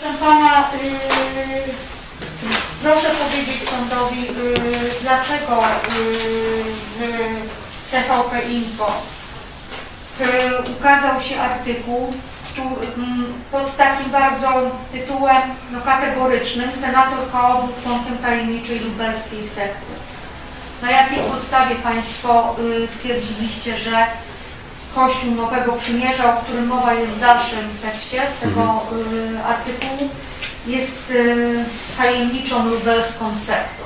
Proszę pana, y, proszę powiedzieć sądowi, y, dlaczego y, w TVP Info ukazał się artykuł mm, pod takim bardzo tytułem no, kategorycznym Senator KO był członkiem tajemniczej lubelskiej sekty. Na jakiej podstawie Państwo twierdziliście, że Kościół Nowego Przymierza, o którym mowa jest w dalszym tekście tego y, artykułu, jest y, tajemniczą lubelską sektą.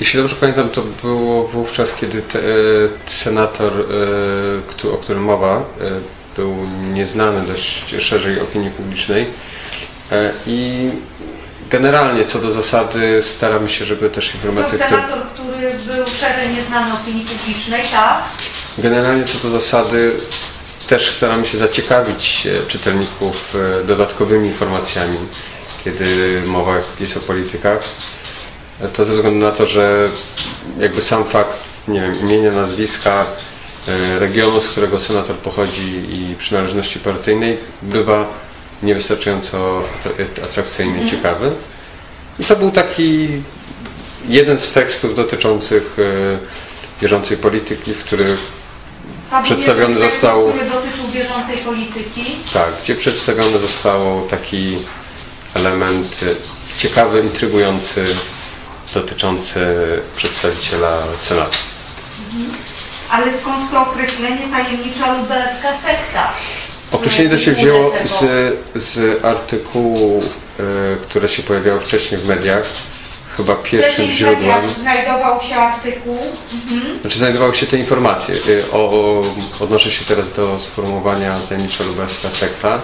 Jeśli dobrze pamiętam, to było wówczas, kiedy te, e, senator, o którym mowa, był nieznany dość szerzej opinii publicznej e, i generalnie co do zasady staramy się, żeby też informacje, które... senator, który był szerzej nieznany opinii publicznej, tak? Generalnie co do zasady też staramy się zaciekawić e, czytelników e, dodatkowymi informacjami, kiedy mowa jest o politykach. E, To ze względu na to, że jakby sam fakt, nie wiem, imienia, nazwiska, regionu, z którego senator pochodzi i przynależności partyjnej bywa niewystarczająco atra- atrakcyjny i ciekawy. I to był taki jeden z tekstów dotyczących bieżącej polityki, w których Przedstawiony został- Który dotyczył bieżącej polityki. Tak, gdzie przedstawiony został taki element e, ciekawy, intrygujący, dotyczący przedstawiciela Senatu. Ale skąd to określenie tajemnicza lubelska sekta? Określenie to się wzięło z, z artykułu, e, które się pojawiało wcześniej w mediach. Chyba pierwszym źródłem, znajdował się artykuł. Mhm. znaczy znajdowały się te informacje. e, O, o, odnoszę się teraz do sformułowania tajemnicza lubelska sekta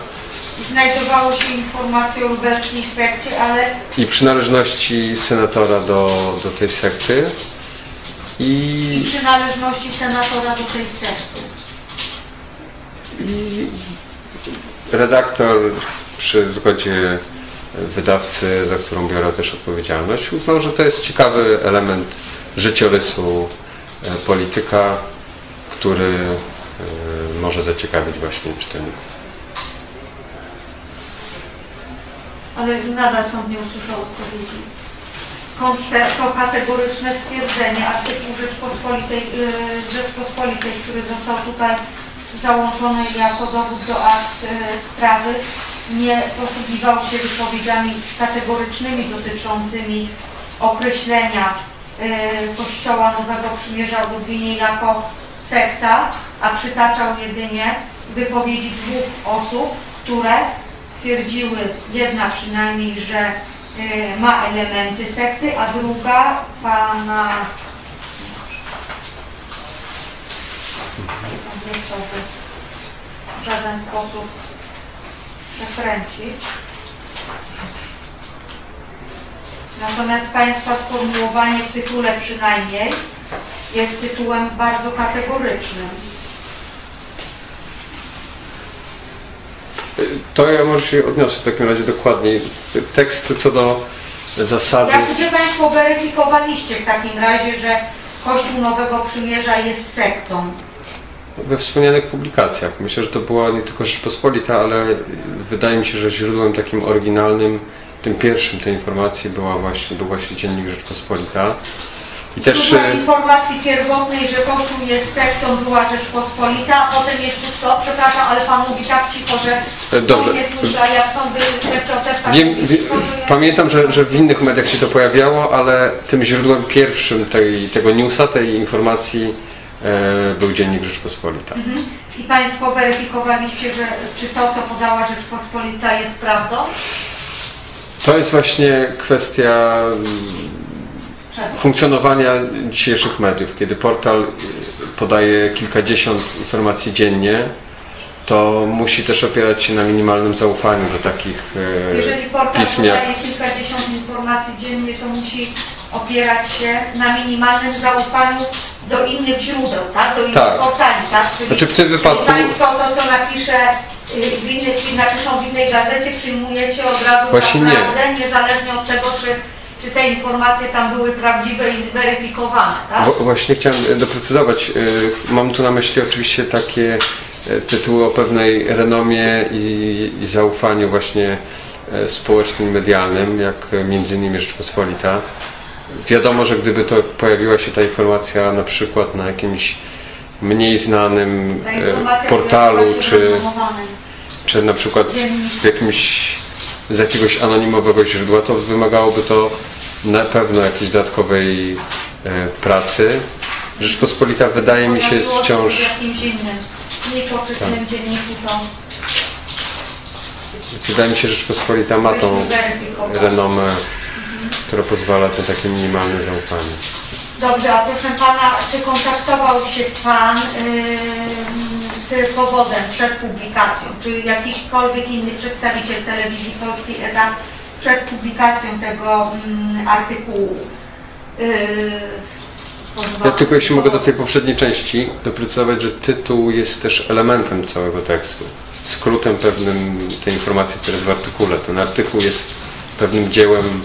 Znajdowało się informacje o lubelskiej sekcie, ale i przynależności senatora do, do tej sekty. i I przynależności senatora do tej sekty. I redaktor przy zgodzie wydawcy, za którą biorę też odpowiedzialność, uznał, że to jest ciekawy element życiorysu e, polityka, który e, może zaciekawić właśnie czytelników. Ale nadal sąd nie usłyszał odpowiedzi. Skąd te, to kategoryczne stwierdzenie artykuł Rzeczpospolitej, z Rzeczpospolitej, który został tutaj załączony jako dowód do akt sprawy, nie posługiwał się wypowiedziami kategorycznymi dotyczącymi określenia yy, Kościoła Nowego Przymierza w Lublinie jako sekta, a przytaczał jedynie wypowiedzi dwóch osób, które twierdziły, jedna przynajmniej, że y, ma elementy sekty, a druga pana w żaden sposób przekręcić. Natomiast Państwa sformułowanie w tytule przynajmniej jest tytułem bardzo kategorycznym. To ja może się odniosę w takim razie dokładniej. Tekst co do zasady. Jak gdzie Państwo weryfikowaliście w takim razie, że Kościół Nowego Przymierza jest sektą? We wspomnianych publikacjach. Myślę, że to była nie tylko Rzeczpospolita, ale wydaje mi się, że źródłem takim oryginalnym, tym pierwszym tej informacji była właśnie, był właśnie Dziennik Rzeczpospolita. I też Źródłem e, informacji pierwotnej, że Kościół jest sektą była Rzeczpospolita, a potem jeszcze co? Przepraszam, ale Pan mówi tak cicho, że E, dobrze. sąd a jak sąd by chciał też tak wiem, mówić, pamiętam, że, że w innych mediach się to pojawiało, ale tym źródłem pierwszym tej, tego newsa, tej informacji był Dziennik Rzeczpospolita. I Państwo weryfikowaliście, że czy to, co podała Rzeczpospolita jest prawdą? To jest właśnie kwestia funkcjonowania dzisiejszych mediów. Kiedy portal podaje kilkadziesiąt informacji dziennie, to musi też opierać się na minimalnym zaufaniu do takich e, Jeżeli portal pism jak podaje kilkadziesiąt informacji dziennie, to musi opierać się na minimalnym zaufaniu do innych źródeł, tak? Do innych Tak. portali, tak? Czyli, Znaczy w tym czyli wypadku- Państwo to, co napisze y, w napiszą w innej gazecie, przyjmujecie od razu Właśnie za nie. prawdę, niezależnie od tego, czy, czy te informacje tam były prawdziwe i zweryfikowane, tak? Wo- Właśnie chciałem e, doprecyzować. e, Mam tu na myśli oczywiście takie tytuły o pewnej renomie i, i zaufaniu właśnie e, społecznym, medialnym, jak e, między innymi Rzeczpospolita. Wiadomo, że gdyby to pojawiła się ta informacja na przykład na jakimś mniej znanym e, portalu, czy, czy na przykład w jakimś, z jakiegoś anonimowego źródła, to wymagałoby to na pewno jakiejś dodatkowej e, pracy. Rzeczpospolita wydaje mi się jest wciąż, innym, niepoczytnym dzienniku to wydaje mi się, że Rzeczpospolita ma tą renomę, która pozwala na takie minimalne zaufanie. Dobrze, a proszę Pana, czy kontaktował się Pan ym, z powodem przed publikacją, czy jakiśkolwiek inny przedstawiciel telewizji polskiej ESA przed publikacją tego ym, artykułu? Yy, z- Ja tylko jeśli mogę do tej poprzedniej części doprecyzować, że tytuł jest też elementem całego tekstu, skrótem pewnym tej informacji, która jest w artykule. Ten artykuł jest pewnym dziełem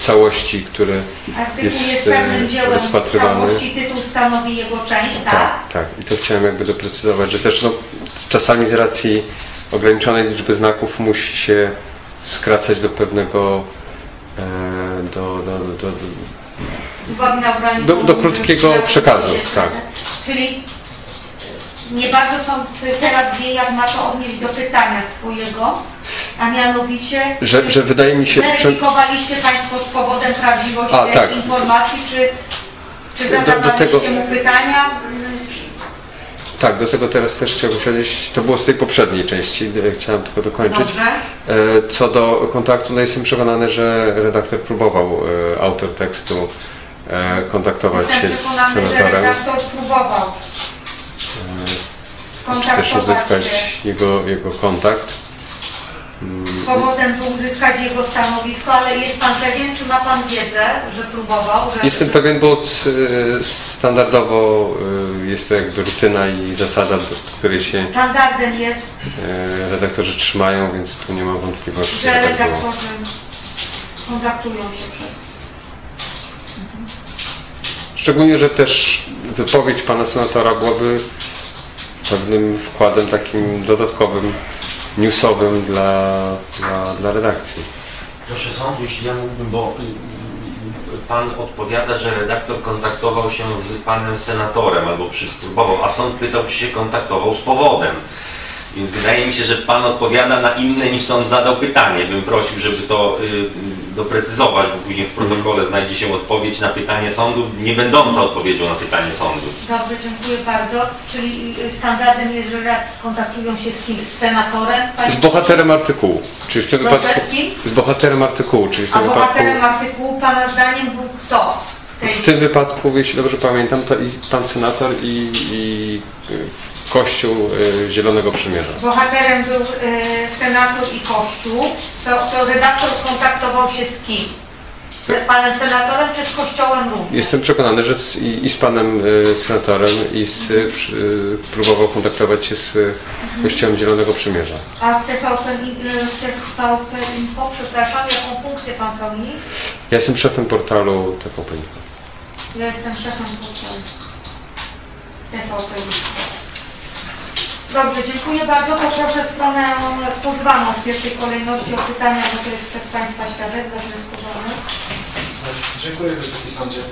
całości, który Artykuł jest, jest, e, pewnym dziełem rozpatrywany. całości, tytuł stanowi jego część, tak? Tak, tak. I to chciałem jakby doprecyzować, że też no, czasami z racji ograniczonej liczby znaków musi się skracać do pewnego e, do, do, do, do, Z uwagi na ograniczoną Do- do krótkiego przekazu, tak. Czyli nie bardzo sąd teraz wie, jak ma to odnieść do pytania swojego, a mianowicie że, że wydaje mi się, że, weryfikowaliście Państwo z powodem prawdziwości A, tak. informacji, czy, czy Do- do zadawaliście tego- mu pytania? tak, do tego teraz też chciałbym się odnieść, to było z tej poprzedniej części, e, chciałem tylko dokończyć. Dobrze. E, Co do kontaktu, no jestem przekonany, że redaktor próbował, e, autor tekstu, kontaktować Jestem się z senatorem, redaktor próbował czy też uzyskać jego, jego kontakt. Powodem był uzyskać jego stanowisko, ale jest Pan pewien, czy ma Pan wiedzę, że próbował? Że, Jestem pewien, bo e, standardowo e, jest to jakby rutyna i zasada, do której się Standardem jest, e, redaktorzy trzymają, więc tu nie mam wątpliwości, że redaktorzy kontaktują się przed. Szczególnie, że też wypowiedź pana senatora byłaby pewnym wkładem takim dodatkowym, newsowym dla, dla, dla redakcji. Proszę sądu, jeśli ja mógłbym, bo y, y, Pan odpowiada, że redaktor kontaktował się z Panem Senatorem albo przyspróbował, a sąd pytał, czy się kontaktował z powodem. Więc wydaje mi się, że Pan odpowiada na inne niż sąd zadał pytanie. Bym prosił, żeby to y, doprecyzować, bo później w protokole znajdzie się odpowiedź na pytanie sądu, nie będąca odpowiedzią na pytanie sądu. Dobrze, dziękuję bardzo. Czyli y, standardem jest, że kontaktują się z kim? Z senatorem? Z Państwo? bohaterem artykułu, czyli w tym Proszę, wypadku... z kim? Z bohaterem artykułu, czyli w A tym wypadku... bohaterem artykułu Pana zdaniem był kto? w tej- W tym wypadku, jeśli dobrze pamiętam, to i pan senator i, i Kościół y, Zielonego Przymierza. Bohaterem był y, senator i kościół. To, to redaktor kontaktował się z kim? Z panem senatorem czy z kościołem również? Jestem przekonany, że z, i, i z panem y, senatorem i z, y, próbował kontaktować się z y, Kościołem Zielonego Przymierza. A w TVP Info, przepraszam, jaką funkcję pan pełni? Ja jestem szefem portalu TVP. Info. Ja jestem szefem portalu TVP Info. Dobrze, dziękuję bardzo. Poproszę stronę pozwaną w pierwszej kolejności o pytania, bo to jest przez Państwa świadek zawnioskowany. Dziękuję Wysoki Sądzie. Yy,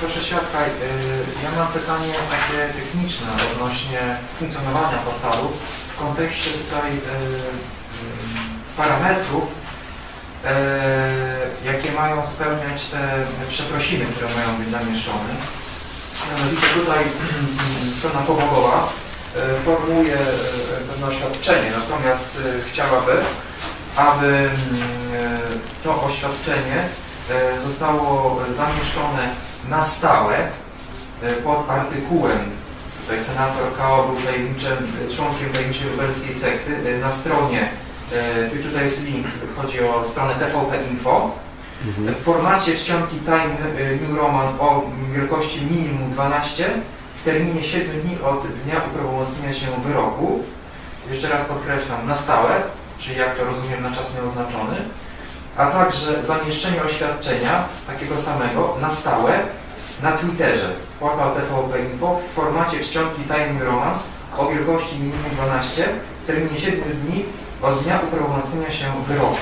Proszę świadka, yy, ja mam pytanie takie techniczne odnośnie funkcjonowania portalu w kontekście tutaj parametrów, jakie mają spełniać te przeprosiny, które mają być zamieszczone. Mianowicie tutaj strona powodowa yy, formułuje yy, pewne oświadczenie, natomiast yy, chciałaby, aby mm, e, to oświadczenie e, zostało zamieszczone na stałe e, pod artykułem. Tutaj senator K.O. był członkiem tajemniczej lubelskiej sekty. E, Na stronie, e, tu- tutaj jest link, chodzi o stronę TVP Info. W formacie czcionki Time e, New Roman o wielkości minimum 12 w terminie 7 dni od dnia uprawomocnienia się wyroku. Jeszcze raz podkreślam, na stałe, czyli jak to rozumiem na czas nieoznaczony, a także zamieszczenie oświadczenia takiego samego na stałe na Twitterze, portal TVP Info w formacie czcionki Time Roman o wielkości minimum 12 w terminie 7 dni od dnia uprawomocnienia się wyroku.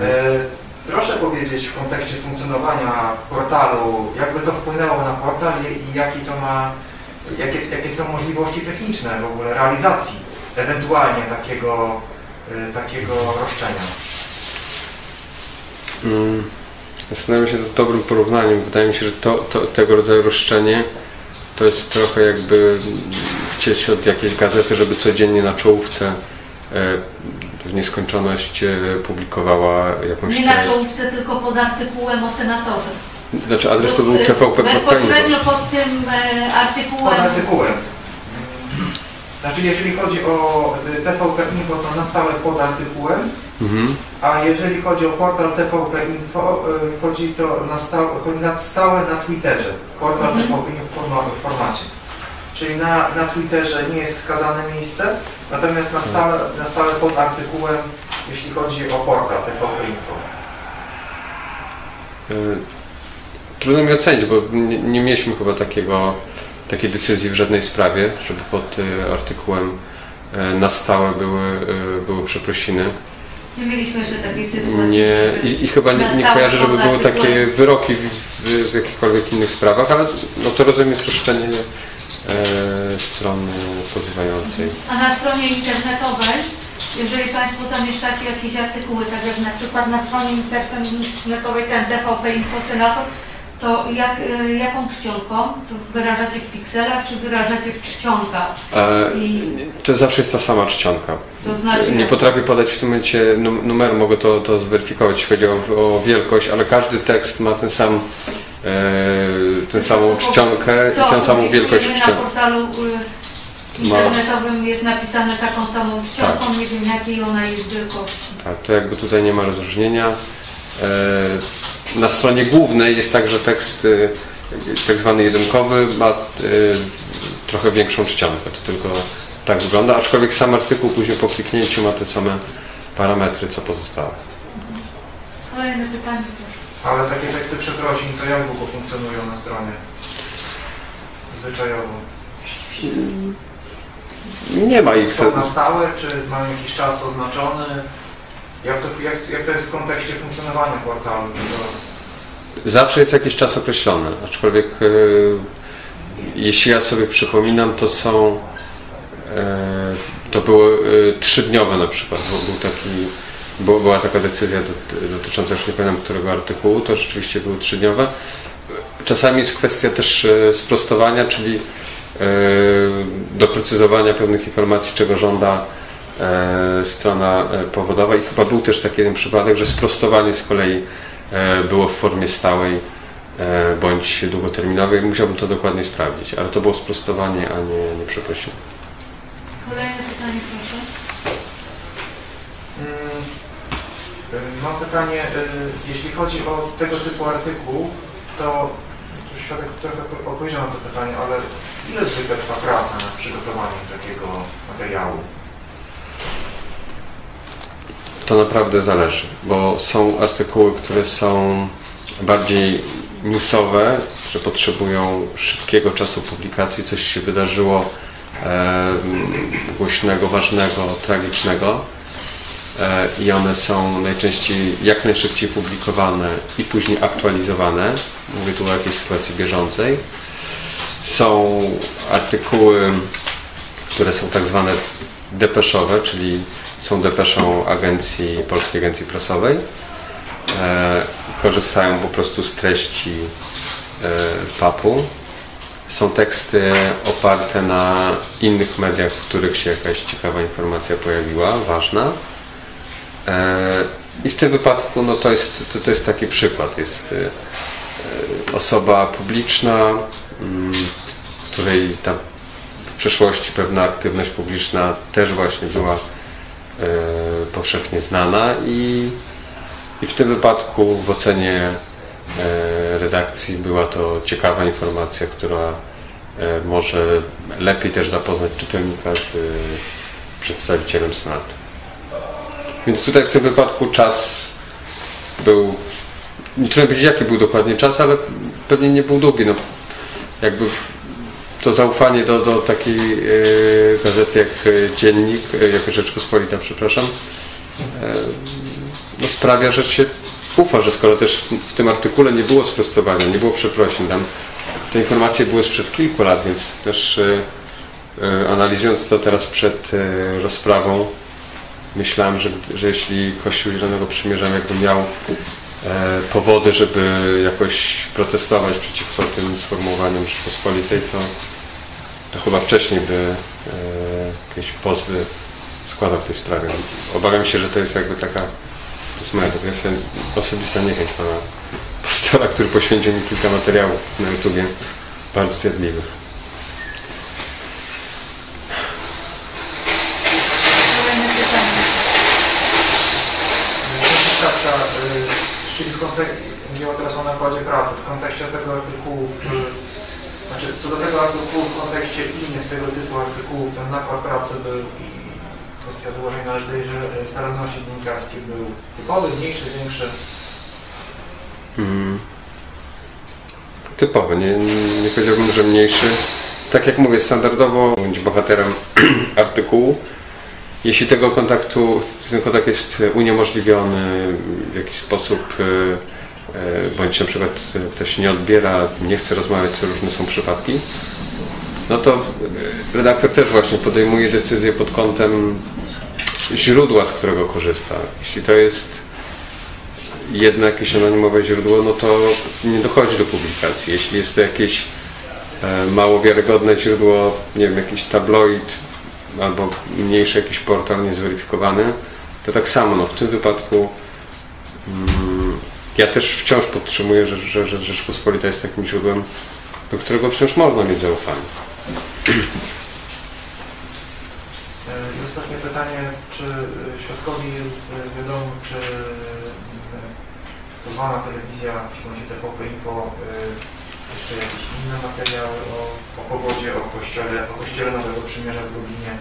E, Proszę powiedzieć w kontekście funkcjonowania portalu, jakby to wpłynęło na portal i to ma, jakie, jakie są możliwości techniczne w ogóle realizacji ewentualnie takiego, e, takiego roszczenia. Mm, Zastanawiam się nad dobrym porównaniem. Wydaje mi się, że to, to, tego rodzaju roszczenie to jest trochę jakby chcieć od jakiejś gazety, żeby codziennie na czołówce e, w nieskończoność e, publikowała jakąś Nie na czołówce, tylko pod artykułem o senatorze. Znaczy adres to był Y, tvp.pl. Bezpośrednio pod tym e, Pod artykułem. artykułem. Znaczy jeżeli chodzi o TVP Info, to na stałe pod artykułem, Mhm. a jeżeli chodzi o portal TVP Info, chodzi to na stałe, stałe na Twitterze. Portal Mhm. TVP Info w formacie. Czyli na, na Twitterze nie jest wskazane miejsce, natomiast na stałe, na stałe pod artykułem, jeśli chodzi o portal TVP Info. E, Trudno mi ocenić, bo nie, nie mieliśmy chyba takiego, takiej decyzji w żadnej sprawie, żeby pod e, artykułem e, na stałe były, były przeprosiny. Nie mieliśmy jeszcze takiej sytuacji. Nie, i, I chyba nie, nie kojarzę, żeby były takie wyroki w, w, jakichkolwiek innych sprawach, ale no to rozumiem jest roszczenie e, strony pozywającej. A na stronie internetowej, jeżeli Państwo zamieszczacie jakieś artykuły, tak jak na przykład na stronie internetowej ten TVP Info Senator, to jak, y, jaką czcionką? To wyrażacie w pikselach, czy wyrażacie w czcionkach? E, I to zawsze jest ta sama czcionka. to znaczy... Nie potrafię podać w tym momencie num- numeru, mogę to, to zweryfikować, jeśli chodzi o, o wielkość, ale każdy tekst ma ten sam, e, tę samą czcionkę Co i tę samą wielkość na czcionki. portalu y, internetowym jest napisane taką samą czcionką, Tak. nie wiem jakiej ona jest wielkości. Tak, to jakby tutaj nie ma rozróżnienia. E, Na stronie głównej jest także tekst e, tak zwany jedynkowy, ma e, trochę większą czcionkę, to tylko tak wygląda, aczkolwiek sam artykuł później po kliknięciu ma te same parametry co pozostałe. Kolejne pytanie proszę. Ale takie teksty przeprosin, to jak długo funkcjonują na stronie? Zwyczajowo. Nie ma ich. Są na stałe, czy mają jakiś czas oznaczony? Jak to, jak, jak to jest w kontekście funkcjonowania portalu? To... Zawsze jest jakiś czas określony, aczkolwiek e, jeśli ja sobie przypominam, to są e, to było e, trzydniowe na przykład, bo był taki, było, była taka decyzja dot- dotycząca, już nie pamiętam którego artykułu, to rzeczywiście były trzydniowe. Czasami jest kwestia też e, sprostowania, czyli e, doprecyzowania pewnych informacji, czego żąda e, strona powodowa i chyba był też taki jeden przypadek, że sprostowanie z kolei było w formie stałej bądź długoterminowej. Musiałbym to dokładnie sprawdzić, ale to było sprostowanie, a nie, nie przeprosiny. Kolejne pytanie proszę. Mm, y, Mam pytanie, y, jeśli chodzi o tego typu artykuł, to tu świadek trochę odpowiedział na to pytanie, ale ile zwykle trwa praca nad przygotowaniem takiego materiału? To naprawdę zależy, bo są artykuły, które są bardziej newsowe, że potrzebują szybkiego czasu publikacji, coś się wydarzyło e, głośnego, ważnego, tragicznego i one są najczęściej jak najszybciej publikowane i później aktualizowane. Mówię tu o jakiejś sytuacji bieżącej. Są artykuły, które są tak zwane depeszowe, czyli są depeszą agencji, Polskiej Agencji Prasowej. E, korzystają po prostu z treści e, PAP-u. Są teksty oparte na innych mediach, w których się jakaś ciekawa informacja pojawiła, ważna. I w tym wypadku no to, jest, to, to jest taki przykład. Jest e, e, osoba publiczna, mm, której w przeszłości pewna aktywność publiczna też właśnie była e, powszechnie znana i, i w tym wypadku w ocenie redakcji była to ciekawa informacja, która może lepiej też zapoznać czytelnika z przedstawicielem Senatu. Więc tutaj w tym wypadku czas był, nie trudno powiedzieć jaki był dokładnie czas, ale pewnie nie był długi. No, jakby to zaufanie do, do takiej e, gazety jak e, Dziennik, e, jak Rzeczpospolita, przepraszam, no sprawia, że się ufa, że skoro też w tym artykule nie było sprostowania, nie było przeprosin, tam te informacje były sprzed kilku lat, więc też analizując to teraz przed rozprawą, myślałem, że, że jeśli Kościół Zielonego Przymierza jakby miał e, powody, żeby jakoś protestować przeciwko tym sformułowaniom Rzeczpospolitej, to, to chyba wcześniej by e, jakieś pozwy składał w tej sprawie. Obawiam się, że to jest jakby taka, to jest moja jest osobista niechęć pana pastora, który poświęcił mi kilka materiałów na YouTubie, bardzo zjadliwych. Kolejne pytanie. Proszę świadka, mówiła teraz o nakładzie pracy, w kontekście tego artykułu, znaczy co do tego artykułu w kontekście innych tego typu artykułów, ten nakład pracy był i kwestia dołożenia należytej że- staranności dziennikarskiej był typowy, mniejszy, większy. Mm. Typowy, nie, nie powiedziałbym, że mniejszy. Tak jak mówię, standardowo bądź bohaterem artykułu. Jeśli tego kontaktu, ten kontakt jest uniemożliwiony w jakiś sposób, e, e, bądź na przykład ktoś nie odbiera, nie chce rozmawiać, różne są przypadki, no to e, redaktor też właśnie podejmuje decyzję pod kątem źródła, z którego korzysta. Jeśli to jest jedno jakieś anonimowe źródło, no to nie dochodzi do publikacji. Jeśli jest to jakieś e, mało wiarygodne źródło, nie wiem, jakiś tabloid albo mniejszy jakiś portal niezweryfikowany, to tak samo, no w tym wypadku mm, ja też wciąż podtrzymuję, że, że, że Rzeczpospolita jest takim źródłem, do którego wciąż można mieć zaufanie. Y, I ostatnie pytanie, czy y, świadkowi jest y, wiadomo, czy pozwana telewizja, w szczególności TVP Info, jeszcze jakieś inne materiały o, o powodzie, o kościele, o kościele Nowego Przymierza w Lublinie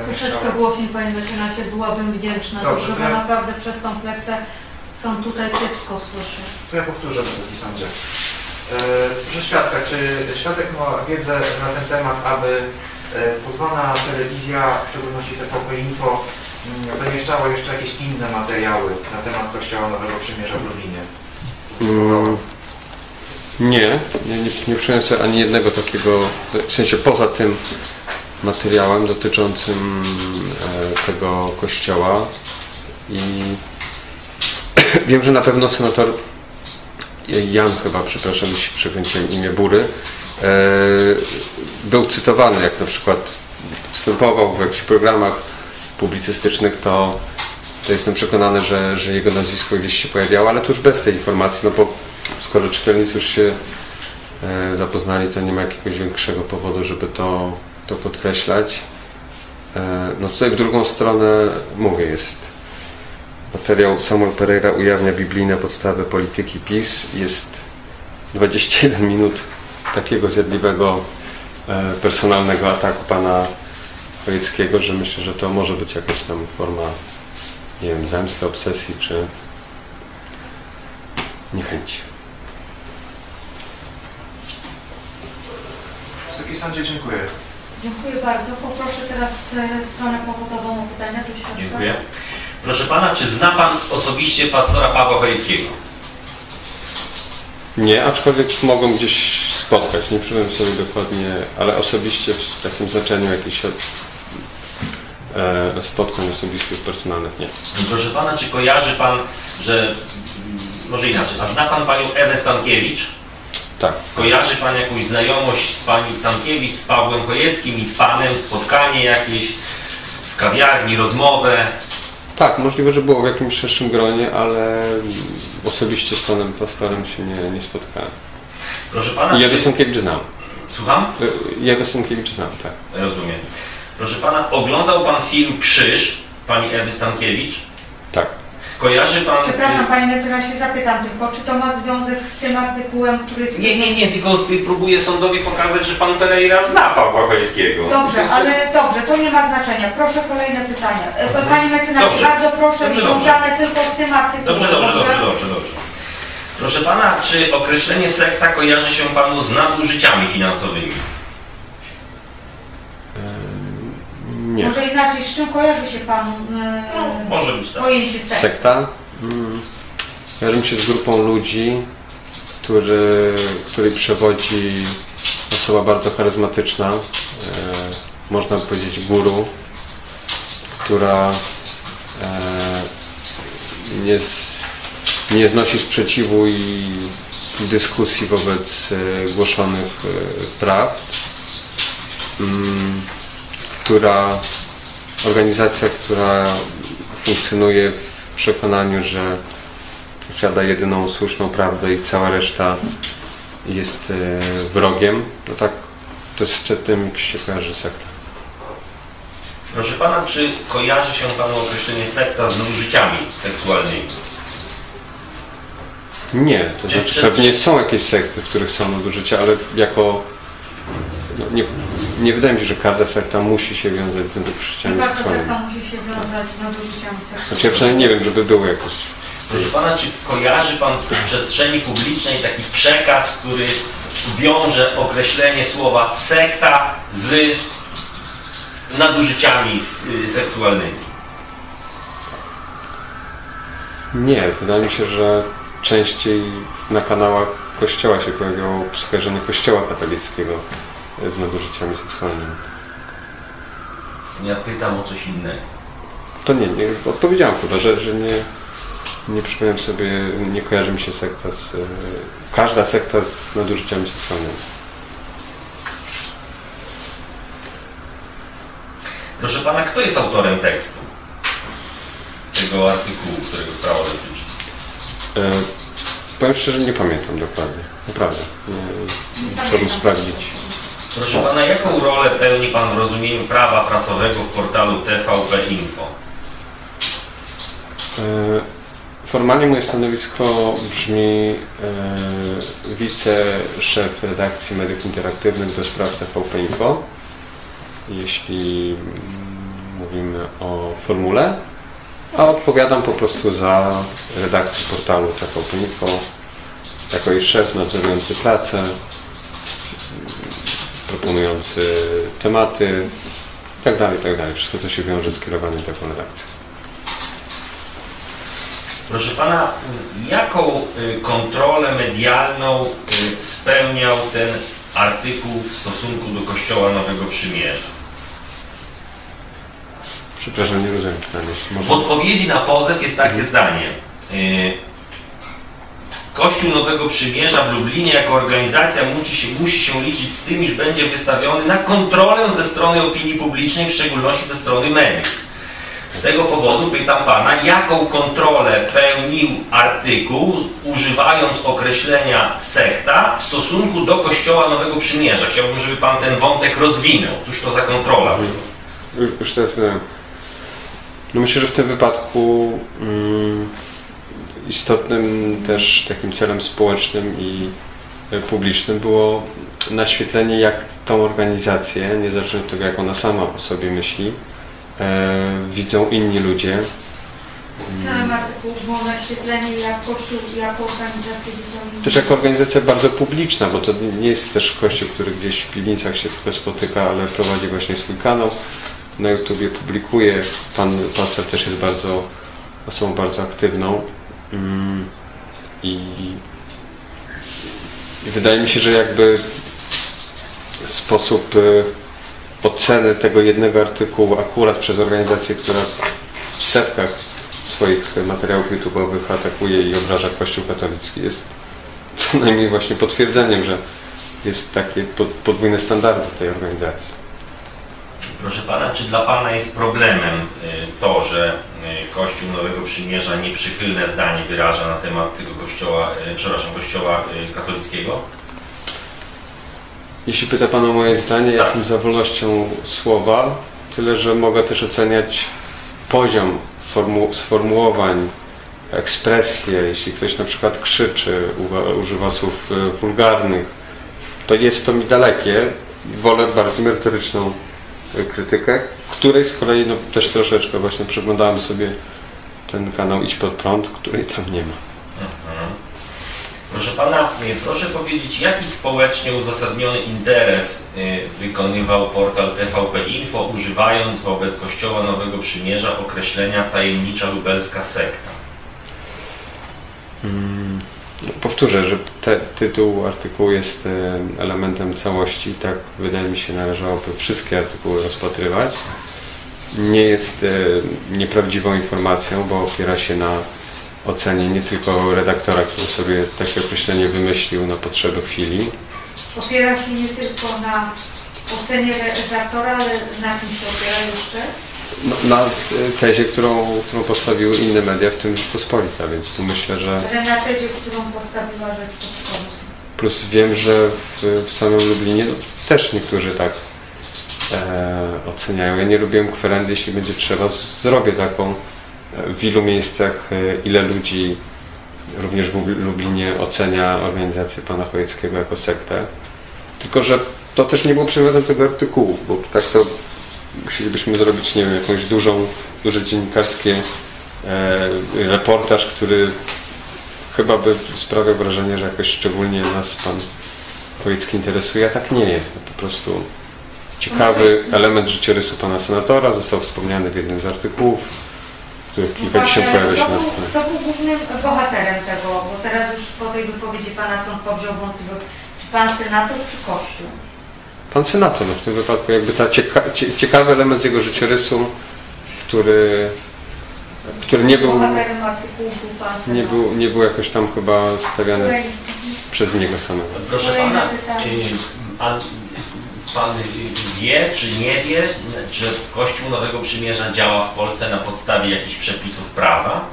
Troszeczkę głośniej, panie mecenasie, byłabym wdzięczna, Dobrze, Dobrze, to bo ja- naprawdę przez tą pleksę są tutaj kiepsko słyszę. To ja powtórzę, Wysoki Sądzie. E, Proszę świadka, czy świadek ma wiedzę na ten temat, aby e, pozwana telewizja, w szczególności TVP Info, mm, zamieszczała jeszcze jakieś inne materiały na temat Kościoła Nowego Przymierza w Lublinie? Mm, Nie, nie, nie, nie sobie ani jednego takiego, w sensie poza tym materiałem dotyczącym e, tego kościoła i wiem, że na pewno senator Jan chyba, przepraszam, jeśli przekręciłem imię Bury, e, był cytowany, jak na przykład występował w jakichś programach publicystycznych, to, to jestem przekonany, że, że jego nazwisko gdzieś się pojawiało, ale to już bez tej informacji, no bo skoro czytelnicy już się e, zapoznali, to nie ma jakiegoś większego powodu, żeby to, to podkreślać. E, no tutaj w drugą stronę mówię, jest materiał Samuel Pereira ujawnia biblijne podstawy polityki PiS. Jest 21 minut takiego zjadliwego e, personalnego ataku pana Chojeckiego, że myślę, że to może być jakaś tam forma, nie wiem, zemsty, obsesji czy niechęci. Wysoki Sądzie, dziękuję. Dziękuję bardzo. Poproszę teraz e, stronę powodową o pytania. Dziękuję. Proszę pana, czy zna pan osobiście pastora Pawła Chojeckiego? Nie, aczkolwiek mogą gdzieś spotkać, nie przypomnę sobie dokładnie, ale osobiście w takim znaczeniu jakichś e, spotkań osobistych, personalnych nie. Proszę pana, czy kojarzy pan, że może inaczej, a zna pan panią Ewę Stankiewicz? Tak. Kojarzy pan jakąś znajomość z pani Stankiewicz, z Pawłem Chojeckim i z panem, spotkanie jakieś w kawiarni, rozmowę? Tak, możliwe, że było w jakimś szerszym gronie, ale osobiście z panem pastorem się nie, nie spotkałem. Proszę pana, Jagę czy... Stankiewicz znam. Słucham? E, Jagę Stankiewicz znam, tak. Rozumiem. Proszę pana, oglądał pan film Krzyż pani Ewy Stankiewicz? Tak. Kojarzy pan... Przepraszam, panie mecenasie, zapytam tylko, czy to ma związek z tym artykułem, który jest... Nie, nie, nie, tylko próbuję sądowi pokazać, że pan Pereira zna Pawła Chojeckiego. Dobrze, jest- ale dobrze, to nie ma znaczenia. Proszę kolejne pytania. E, Panie mecenasie, Dobrze. bardzo proszę, Dobrze, związane tylko z tym artykułem. Dobrze, dobrze, dobrze, dobrze, dobrze. Proszę pana, czy określenie sekta kojarzy się panu z nadużyciami finansowymi? Nie. Może inaczej, z czym kojarzy się Panu e, No, może być tak. pojęcie sekty? Sekta? Mm. Kojarzy mi się z grupą ludzi, który, której przewodzi osoba bardzo charyzmatyczna, e, można by powiedzieć guru, która e, nie, z, nie znosi sprzeciwu i dyskusji wobec e, głoszonych e, prawd, mm, która organizacja, która funkcjonuje w przekonaniu, że posiada jedyną słuszną prawdę i cała reszta jest e, wrogiem, no tak to z tym się kojarzy sekta. Proszę pana, czy kojarzy się panu określenie sekta z nadużyciami seksualnymi? Nie, to Czy znaczy przez- pewnie są jakieś sekty, w których są nadużycia, ale jako no, nie, nie wydaje mi się, że każda sekta musi się wiązać z nadużyciami ta seksualnymi. sekta musi się wiązać z nadużyciami seksualnymi. Znaczy ja przynajmniej nie wiem, żeby były jakieś. Proszę pana, czy kojarzy pan w przestrzeni publicznej taki przekaz, który wiąże określenie słowa sekta z nadużyciami y, seksualnymi? Nie, wydaje mi się, że częściej na kanałach kościoła się pojawiało skojarzenie kościoła katolickiego z nadużyciami seksualnymi. Ja pytam o coś innego. To nie, nie odpowiedziałem chyba, że, że nie, nie przypomniałem sobie, nie kojarzy mi się sekta z... e, Każda sekta z nadużyciami seksualnymi. Proszę pana, kto jest autorem tekstu tego artykułu, którego sprawa dotyczy? E, powiem szczerze, nie pamiętam dokładnie. Naprawdę. Nie, Nie sprawdzić. Proszę pana, jaką rolę pełni pan w rozumieniu prawa prasowego w portalu TVP Info? E, Formalnie moje stanowisko brzmi e, wiceszef redakcji mediów interaktywnych do spraw TVP Info. Jeśli mówimy o formule, a odpowiadam po prostu za redakcję portalu TVP Info jako jej szef nadzorujący pracę, proponujący tematy itd., itd. Wszystko, co się wiąże z kierowaniem taką redakcją. Proszę pana, jaką y, kontrolę medialną y, spełniał ten artykuł w stosunku do Kościoła Nowego Przymierza? Przepraszam, nie rozumiem pytania. jeśli W odpowiedzi na pozew jest takie zdanie. Kościół Nowego Przymierza w Lublinie jako organizacja musi się, musi się liczyć z tym, iż będzie wystawiony na kontrolę ze strony opinii publicznej, w szczególności ze strony mediów. Z tego powodu pytam Pana, jaką kontrolę pełnił artykuł, używając określenia sekta w stosunku do Kościoła Nowego Przymierza? Chciałbym, żeby Pan ten wątek rozwinął. Cóż to za kontrola? Już, już teraz. No myślę, że w tym wypadku mm, istotnym też takim celem społecznym i e, publicznym było naświetlenie, jak tą organizację, niezależnie od tego, jak ona sama o sobie myśli, e, widzą inni ludzie. Celem artykułu było naświetlenie jak Kościół jako organizacja wizualna. Też jako organizacja bardzo publiczna, bo to nie jest też kościół, który gdzieś w piwnicach się tylko spotyka, ale prowadzi właśnie swój kanał. Na YouTubie publikuje. Pan pastor też jest bardzo osobą bardzo aktywną. Mm, I, wydaje mi się, że jakby sposób y, oceny tego jednego artykułu akurat przez organizację, która w setkach swoich materiałów YouTube'owych atakuje i obraża Kościół katolicki jest co najmniej właśnie potwierdzeniem, że jest takie pod- podwójne standardy tej organizacji. Proszę Pana, czy dla Pana jest problemem y, to, że y, Kościół Nowego Przymierza nieprzychylne zdanie wyraża na temat tego kościoła, y, przepraszam, kościoła katolickiego? Jeśli pyta Pan o moje zdanie, ja Tak. jestem za wolnością słowa, tyle że mogę też oceniać poziom formu- sformułowań, ekspresje. Jeśli ktoś na przykład krzyczy, używa słów wulgarnych, to jest to mi dalekie. Wolę bardziej merytoryczną krytykę, której z kolei no, też troszeczkę właśnie przeglądałem sobie ten kanał Idź Pod Prąd, której tam nie ma. Mhm. Proszę Pana, y, proszę powiedzieć, jaki społecznie uzasadniony interes y, wykonywał portal TVP Info, używając wobec Kościoła Nowego Przymierza określenia tajemnicza lubelska sekta? Mm, Powtórzę, że te, tytuł artykułu jest e, elementem całości. Tak, wydaje mi się, należałoby wszystkie artykuły rozpatrywać. Nie jest e, nieprawdziwą informacją, bo opiera się na ocenie nie tylko redaktora, który sobie takie określenie wymyślił na potrzeby chwili, Opiera się nie tylko na ocenie redaktora, ale na kim się opiera jeszcze? Na tezie, którą, którą postawiły inne media, w tym Rzeczpospolita, więc tu myślę, że Ale na tezie, którą postawiła Rzeczpospolita. Plus wiem, że w, w samym Lublinie no, też niektórzy tak e, oceniają. Ja nie lubiłem kwerendy, jeśli będzie trzeba, zrobię taką e, w ilu miejscach, e, ile ludzi również w Lub- Lublinie ocenia organizację pana Chojeckiego jako sektę. Tylko, że to też nie było przedmiotem tego artykułu, bo tak to musielibyśmy zrobić, nie wiem, jakąś dużą, duże dziennikarskie e, reportaż, który chyba by sprawiał wrażenie, że jakoś szczególnie nas pan Chojecki interesuje, a tak nie jest. No, po prostu ciekawy element życiorysu pana senatora został wspomniany w jednym z artykułów, który kilkadziesiąt Właśnie, pojawia się na stronie. Kto był głównym bohaterem tego? Bo teraz już po tej wypowiedzi pana sąd powziął wątpliwość. Czy pan senator, czy kościół? Pan senator, no w tym wypadku jakby ta cieka cie ciekawy element z jego życiorysu, który, który nie był, pan nie był, nie był jakoś tam chyba stawiany przez niego samego. Proszę Pana, Pan y, wie, czy nie wie, czy Kościół Nowego Przymierza działa w Polsce na podstawie jakichś przepisów prawa?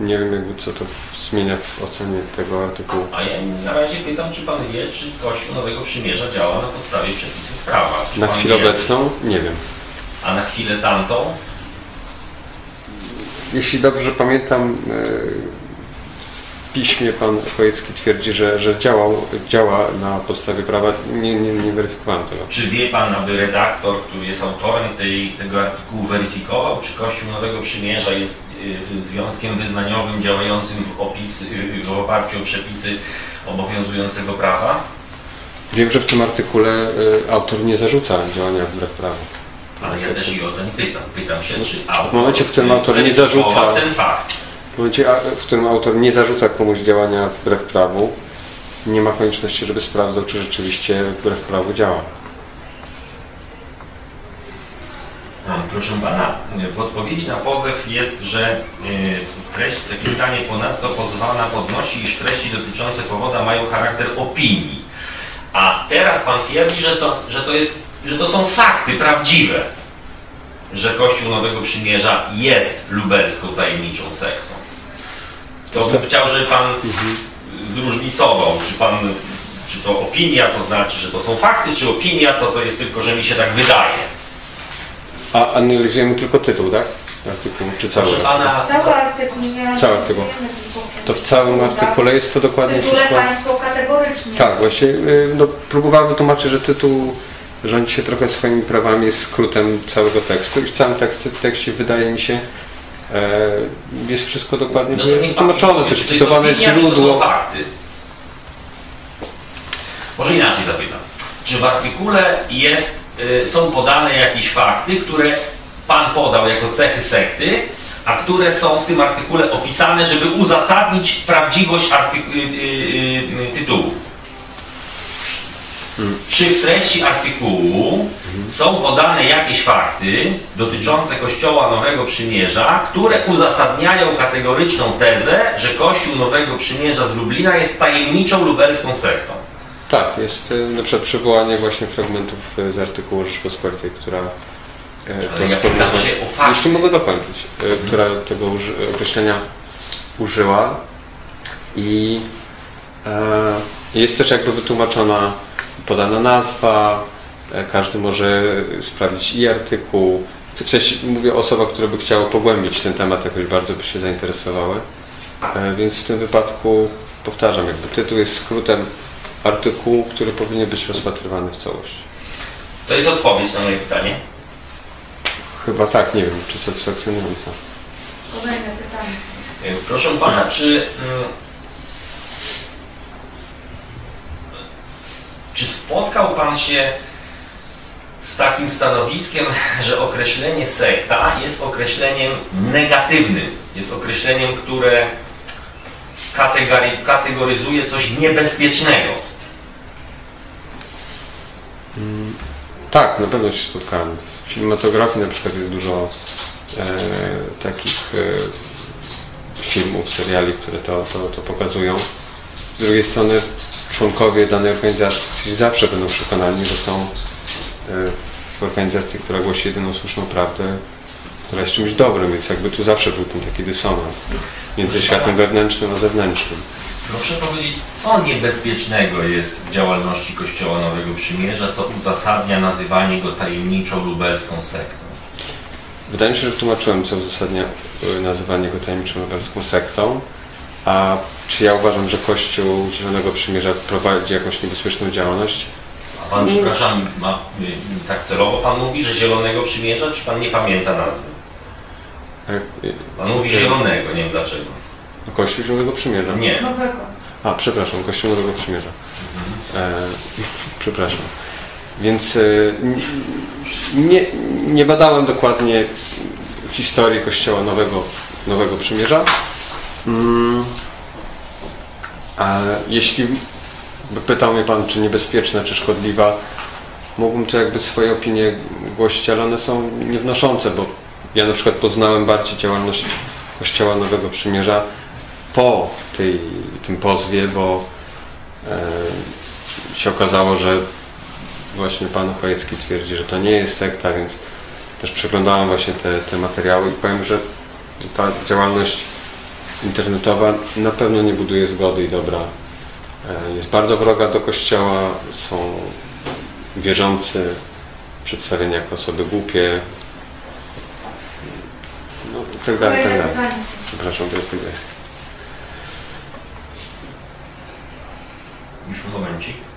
Nie wiem jakby co to zmienia w ocenie tego artykułu. A ja na razie pytam, czy Pan wie, czy Kościół Nowego Przymierza działa na podstawie przepisów prawa? Czy Na chwilę wie? obecną nie wiem. A na chwilę tamtą? Jeśli dobrze pamiętam, e, piśmie pan Chojecki twierdzi, że, że działał, działa na podstawie prawa. Nie, nie, nie weryfikowałem tego. Czy wie Pan, aby redaktor, który jest autorem tej, tego artykułu weryfikował, czy Kościół Nowego Przymierza jest y, związkiem wyznaniowym działającym w, opis, y, w oparciu o przepisy obowiązującego prawa? Wiem, że w tym artykule e, autor nie zarzuca działania wbrew prawu. Ale ja też i o nie pytam. Pytam się, czy W autor momencie, w którym autor nie zarzuca- ten fakt. W momencie, w którym autor nie zarzuca komuś działania wbrew prawu, nie ma konieczności, żeby sprawdzał, czy rzeczywiście wbrew prawu działa. Proszę Pana, w odpowiedzi na pozew jest, że y, treść, takie zdanie ponadto pozwana podnosi, iż treści dotyczące powoda mają charakter opinii. A teraz Pan twierdzi, że to, że to, jest, że to są fakty prawdziwe, że Kościół Nowego Przymierza jest lubelską tajemniczą sektą. To bym chciał, żeby Pan zróżnicował, czy Pan, czy to opinia, to znaczy, że to są fakty, czy opinia, to to jest tylko, że mi się tak wydaje. A analizujemy tylko tytuł, tak? Artykułu, czy cały? Proszę Pana, Cały artykuł nie Cały artykuł. To w całym artykule jest to dokładnie Tytule wszystko. Państwo kategorycznie. Tak, właśnie y, no, próbowałem wytłumaczyć, że tytuł rządzi się trochę swoimi prawami, jest skrótem całego tekstu i w całym tekście, tekście wydaje mi się jest wszystko dokładnie No wytłumaczone, powie, też czy to jest cytowane źródło. Może inaczej zapytam. Czy w artykule jest, y, są podane jakieś fakty, które Pan podał jako cechy sekty, a które są w tym artykule opisane, żeby uzasadnić prawdziwość artyku- y, y, tytułu? Czy w treści artykułu są podane jakieś fakty dotyczące Kościoła Nowego Przymierza, które uzasadniają kategoryczną tezę, że Kościół Nowego Przymierza z Lublina jest tajemniczą lubelską sektą? Tak, jest y, na przykład przywołanie właśnie fragmentów y, z artykułu Rzeczpospolitej, która Ale to ja sformułowanie- pytam się. Jeśli mogę dokończyć, y, która tego uży, określenia użyła i e, jest też jakby wytłumaczona, podana nazwa, e, każdy może sprawdzić i artykuł. W sensie mówię o osobach, które by chciały pogłębić ten temat, jakoś bardzo by się zainteresowały. E, więc w tym wypadku powtarzam, jakby tytuł jest skrótem artykułu, który powinien być rozpatrywany w całości. To jest odpowiedź na moje pytanie. Chyba tak, nie wiem, czy satysfakcjonująca. Kolejne pytanie. E, Proszę pana, czy, czy spotkał pan się z takim stanowiskiem, że określenie sekta jest określeniem negatywnym, jest określeniem, które kategoryzuje coś niebezpiecznego? Tak, na pewno się spotkałem. W filmatografii na przykład jest dużo e, takich e, filmów, seriali, które to, to, to pokazują. Z drugiej strony członkowie danej organizacji zawsze będą przekonani, że są e, w organizacji, która głosi jedyną słuszną prawdę, która jest czymś dobrym, więc jakby tu zawsze był ten taki dysonans między światem wewnętrznym a zewnętrznym. Proszę powiedzieć, co niebezpiecznego jest w działalności Kościoła Nowego Przymierza, co uzasadnia nazywanie go tajemniczą lubelską sektą? Wydaje mi się, że tłumaczyłem, co uzasadnia y, nazywanie go tajemniczą lubelską sektą. A czy ja uważam, że Kościół Zielonego Przymierza prowadzi jakąś niebezpieczną działalność? A pan, przepraszam, ma, tak celowo pan mówi, że Zielonego Przymierza, czy pan nie pamięta nazwy? E, Pan mówi Nie. Zielonego, nie wiem dlaczego. Kościół Zielonego Przymierza? Nie. Nowego. A, przepraszam, Kościół Nowego Przymierza. E, przepraszam. Więc e, nie, nie badałem dokładnie historii Kościoła Nowego, Nowego Przymierza. Mm, a jeśli pytał mnie Pan, czy niebezpieczna, czy szkodliwa, mógłbym to jakby swoje opinie głosić, ale one są niewnoszące, bo ja na przykład poznałem bardziej działalność Kościoła Nowego Przymierza po tej, tym pozwie, bo e, się okazało, że właśnie pan Chojecki twierdzi, że to nie jest sekta, więc też przeglądałem właśnie te, te materiały i powiem, że ta działalność internetowa na pewno nie buduje zgody i dobra. E, jest bardzo wroga do kościoła, są wierzący przedstawieni jako osoby głupie, no i tak dalej, tak dalej. Przepraszam, to jest. Już momencik.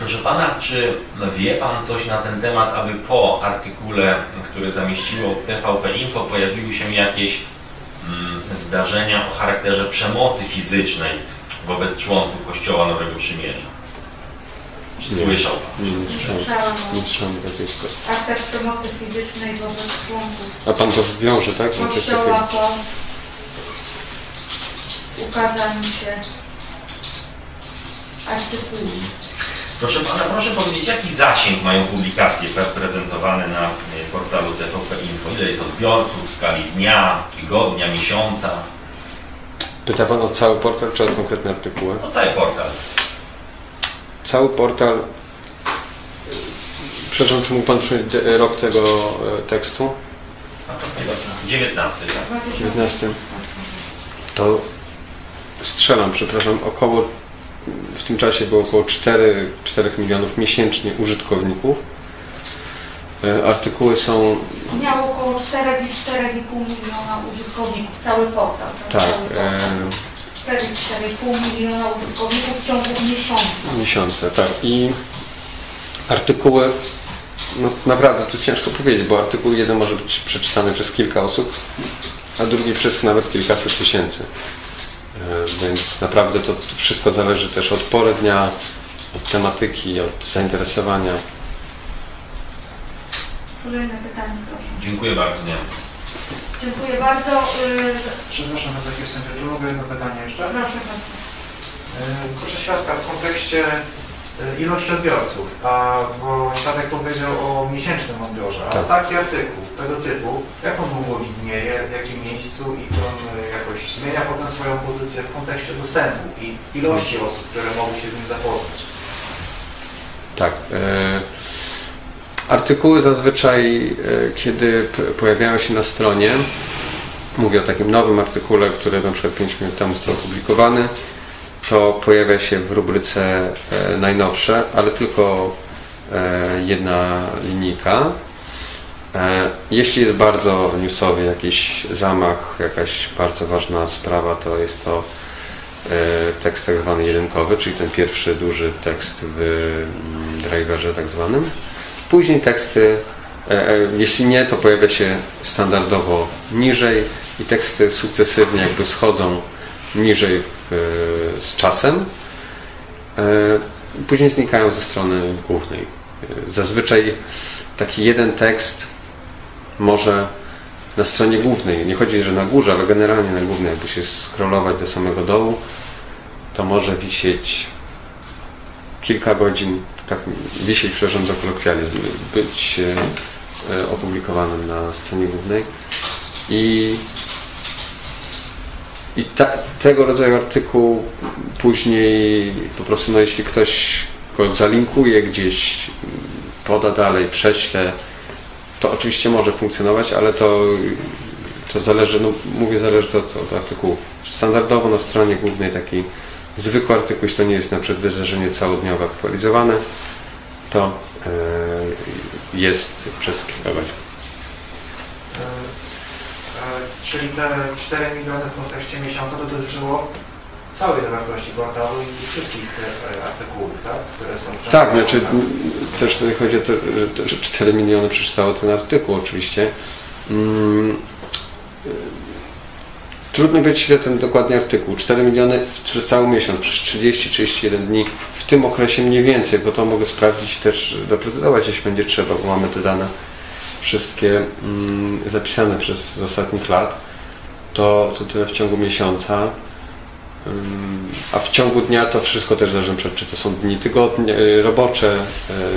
Proszę pana, czy wie pan coś na ten temat, aby po artykule, który zamieściło TVP Info, pojawiły się jakieś mm, zdarzenia o charakterze przemocy fizycznej wobec członków Kościoła Nowego Przymierza? Czy Nie. słyszał pan? Nie, nie słyszałem, Słyszałam nie o słyszałem takiej sytuacji. aktach przemocy fizycznej wobec członków A pan to wiąże, tak? Kościoła takiego. po ukazaniu się artykułu. Proszę pana, proszę powiedzieć, jaki zasięg mają publikacje pre- prezentowane na y, portalu TVP Info? Ile jest odbiorców w skali dnia, tygodnia, miesiąca? Pyta pan o cały portal, czy o konkretne artykuły? No cały portal. Cały portal... Przepraszam, czy mógł pan przyjąć rok tego e, tekstu? A to chyba 19, tak? 19. To strzelam, przepraszam, około w tym czasie było około 4, 4 milionów miesięcznie użytkowników. E, Artykuły są Miał około 4,4,5 miliona użytkowników, cały portal. tak, Cały portal. e, 4,4,5 miliona użytkowników w ciągu miesiąca. miesiące, tak. I artykuły, no naprawdę tu ciężko powiedzieć, bo artykuł jeden może być przeczytany przez kilka osób, a drugi przez nawet kilkaset tysięcy. E, Więc naprawdę to wszystko zależy też od pory dnia, od tematyki, od zainteresowania. Kolejne pytanie, proszę. Dziękuję bardzo. Nie. Dziękuję bardzo. Y, Przepraszam, za chwilę sędzia, czy mogę jedno pytanie jeszcze? Proszę bardzo. Yy, Proszę świadka, w kontekście yy, ilości odbiorców, a bo świadek powiedział o miesięcznym odbiorze, a Tak. taki artykuł tego typu, jak on długo widnieje, w jakim miejscu i czy on yy, jakoś zmienia potem swoją pozycję w kontekście dostępu i ilości osób, które mogą się z nim zapoznać. Tak. E, artykuły zazwyczaj, kiedy pojawiają się na stronie, mówię o takim nowym artykule, który na przykład 5 minut temu został opublikowany, to pojawia się w rubryce e, najnowsze, ale tylko e, jedna linijka. E, jeśli jest bardzo newsowy jakiś zamach, jakaś bardzo ważna sprawa, to jest to tekst tak zwany jedynkowy, czyli ten pierwszy duży tekst w mm, driverze tak zwanym. Później teksty Jeśli nie, to pojawia się standardowo niżej i teksty sukcesywnie jakby schodzą niżej w, z czasem. E, Później znikają ze strony głównej. E, Zazwyczaj taki jeden tekst może na stronie głównej, nie chodzi, że na górze, ale generalnie na głównej, jakby się scrollować do samego dołu, to może wisieć kilka godzin, tak wisieć, przepraszam za kolokwializm, być e, opublikowanym na stronie głównej i, i ta, tego rodzaju artykuł później po prostu, no jeśli ktoś go zalinkuje gdzieś, poda dalej, prześle, to oczywiście może funkcjonować, ale to, to zależy, no mówię, zależy to od, od artykułów. Standardowo na stronie głównej taki zwykły artykuł, jeśli to nie jest na przykład wydarzenie całodniowe aktualizowane, to e, jest przez kilka godzin. E, e, Czyli te 4 miliony w kontekście miesiąca to dotyczyło całej zawartości portalu i wszystkich e, artykułów, tak? które są w Tak, znaczy też nie chodzi o to, że- to, że 4 miliony przeczytało ten artykuł oczywiście. Mm, y, Trudno powiedzieć, ile ten dokładnie artykuł. 4 miliony przez cały miesiąc, przez 30-31 dni, w tym okresie mniej więcej, bo to mogę sprawdzić też, doprecyzować, jeśli będzie trzeba, bo mamy te dane wszystkie mm, zapisane przez z ostatnich lat. To, to tyle w ciągu miesiąca. Ym, A w ciągu dnia to wszystko też zależy, czy to są dni tygodnie, y, robocze,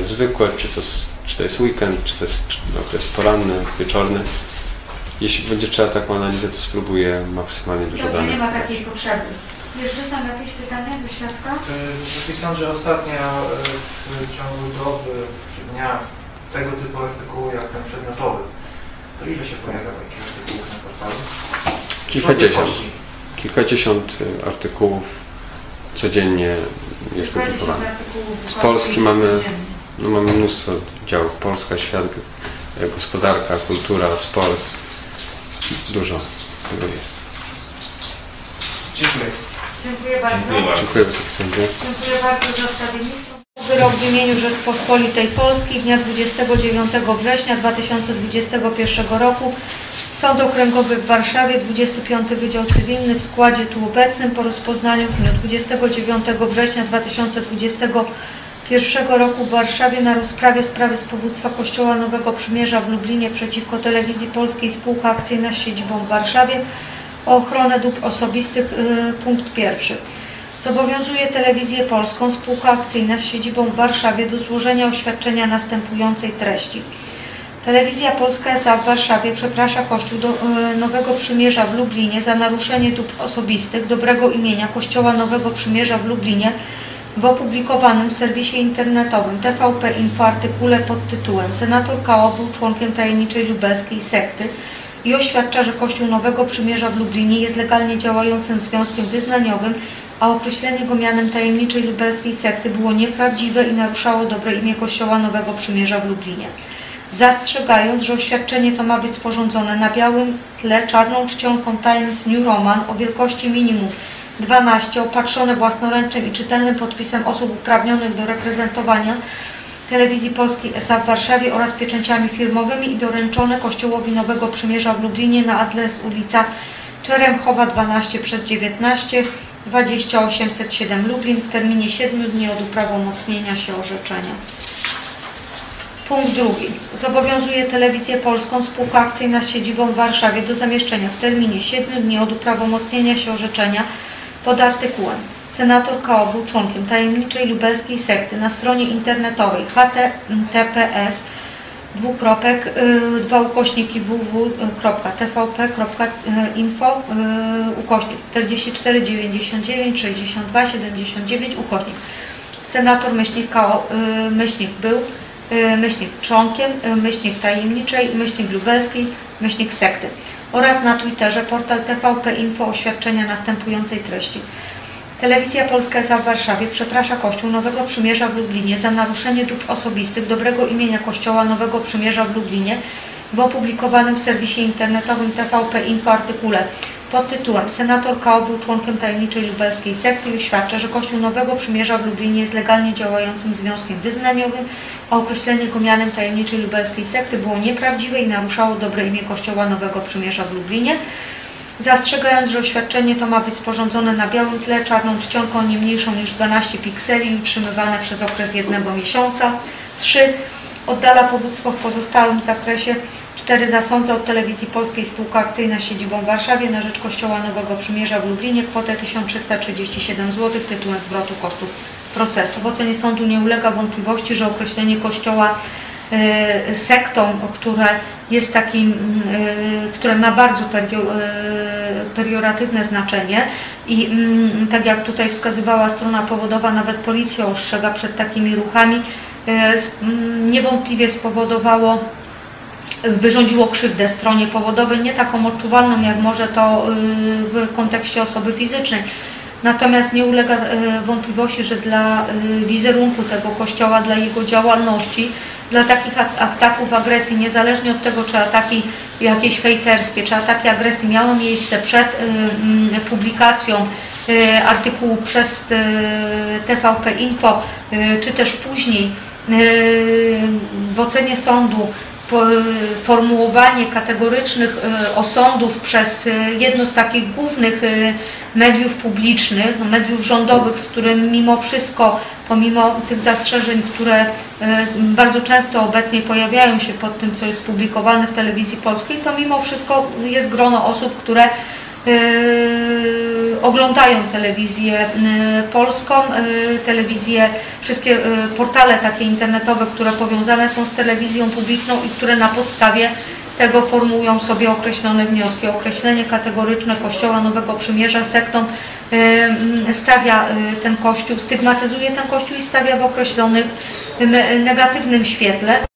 y, zwykłe, czy to, czy to jest weekend, czy to jest okres poranny, wieczorny. Jeśli będzie trzeba taką analizę, to spróbuję maksymalnie dużo Dobrze, nie danych. ma takiej potrzeby. Jeszcze są jakieś pytania do świadka? E, Zapisałem, że ostatnio w ciągu doby czy dnia tego typu artykułu jak ten przedmiotowy, to ile się pojawia takich artykułów na portalu? Kilkadziesiąt. Kilkadziesiąt y, artykułów codziennie jest artykułów Z Polski mamy-. No, mamy mnóstwo działów. Polska, świat, y, gospodarka, kultura, sport. Dużo tego jest. Dziękuję. Dziękuję bardzo. Dziękuję. Dziękuję bardzo za stawiennictwo. Wyrok w imieniu Rzeczpospolitej Polskiej dnia 29 września 2021 roku. Sąd Okręgowy w Warszawie, 25 Wydział Cywilny w składzie tu obecnym po rozpoznaniu w dniu 29 września 2021 roku w Warszawie na rozprawie sprawy z powództwa Kościoła Nowego Przymierza w Lublinie przeciwko Telewizji Polskiej Spółka Akcyjna z siedzibą w Warszawie o ochronę dóbr osobistych y, punkt pierwszy. Zobowiązuje Telewizję Polską Spółka Akcyjna z siedzibą w Warszawie do złożenia oświadczenia następującej treści. Telewizja Polska S.A. w Warszawie przeprasza Kościół do, e, Nowego Przymierza w Lublinie za naruszenie dóbr osobistych dobrego imienia Kościoła Nowego Przymierza w Lublinie w opublikowanym w serwisie internetowym TVP Info artykule pod tytułem Senator K.O. był członkiem tajemniczej lubelskiej sekty i oświadcza, że Kościół Nowego Przymierza w Lublinie jest legalnie działającym związkiem wyznaniowym, a określenie go mianem tajemniczej lubelskiej sekty było nieprawdziwe i naruszało dobre imię Kościoła Nowego Przymierza w Lublinie. Zastrzegając, że oświadczenie to ma być sporządzone na białym tle czarną czcionką Times New Roman o wielkości minimum 12, opatrzone własnoręcznym i czytelnym podpisem osób uprawnionych do reprezentowania Telewizji Polskiej S.A. w Warszawie oraz pieczęciami firmowymi i doręczone Kościołowi Nowego Przymierza w Lublinie na adres ulica Czeremchowa 12 przez 19 20807 Lublin w terminie 7 dni od uprawomocnienia się orzeczenia. Punkt drugi. Zobowiązuje Telewizję Polską Spółka Akcyjna z siedzibą w Warszawie do zamieszczenia w terminie 7 dni od uprawomocnienia się orzeczenia pod artykułem Senator K.O. był członkiem tajemniczej lubelskiej sekty na stronie internetowej https dwukropek y, dwa ukośniki www.tvp.info y, ukośnik 44 99 62 79 ukośnik. Senator myślnik y, myślnik był y, myślnik członkiem y, myślnik tajemniczej myślnik lubelskiej myślnik sekty. Oraz na Twitterze portal TVP Info oświadczenia następującej treści Telewizja Polska S.A. w Warszawie przeprasza Kościół Nowego Przymierza w Lublinie za naruszenie dóbr osobistych dobrego imienia Kościoła Nowego Przymierza w Lublinie w opublikowanym w serwisie internetowym TVP Info artykule pod tytułem Senator K. był członkiem tajemniczej lubelskiej sekty i oświadcza, że Kościół Nowego Przymierza w Lublinie jest legalnie działającym związkiem wyznaniowym, a określenie go mianem tajemniczej lubelskiej sekty było nieprawdziwe i naruszało dobre imię Kościoła Nowego Przymierza w Lublinie. Zastrzegając, że oświadczenie to ma być sporządzone na białym tle czarną czcionką nie mniejszą niż 12 pikseli i utrzymywane przez okres jednego miesiąca. 3. Oddala powództwo w pozostałym zakresie. 4. Zasądza od Telewizji Polskiej Spółka Akcyjna siedzibą w Warszawie na rzecz Kościoła Nowego Przymierza w Lublinie kwotę 1337 zł tytułem zwrotu kosztów procesu. W ocenie sądu nie ulega wątpliwości, że określenie Kościoła sektą, które jest takim, e, ma bardzo e, perioratywne znaczenie i mm, tak jak tutaj wskazywała strona powodowa, nawet policja ostrzega przed takimi ruchami, e, mm, niewątpliwie spowodowało wyrządziło krzywdę stronie powodowej, nie taką odczuwalną, jak może to y, w kontekście osoby fizycznej. Natomiast nie ulega y, wątpliwości, że dla y, wizerunku tego kościoła, dla jego działalności, dla takich at- ataków agresji, niezależnie od tego, czy ataki jakieś hejterskie, czy ataki agresji miały miejsce przed mm, publikacją artykułu przez TVP Info, czy też później w ocenie sądu formułowanie kategorycznych e, osądów przez e, jedno z takich głównych mediów publicznych, mediów rządowych, z którym mimo wszystko, pomimo tych zastrzeżeń, które bardzo często obecnie pojawiają się pod tym, co jest publikowane w telewizji polskiej, to mimo wszystko jest grono osób, które oglądają telewizję e, polską, e, telewizję, wszystkie portale takie internetowe, które powiązane są z telewizją publiczną i które na podstawie tego formułują sobie określone wnioski. Określenie kategoryczne Kościoła Nowego Przymierza sektą e, m, stawia ten Kościół, stygmatyzuje ten Kościół i stawia w określonych m, negatywnym świetle.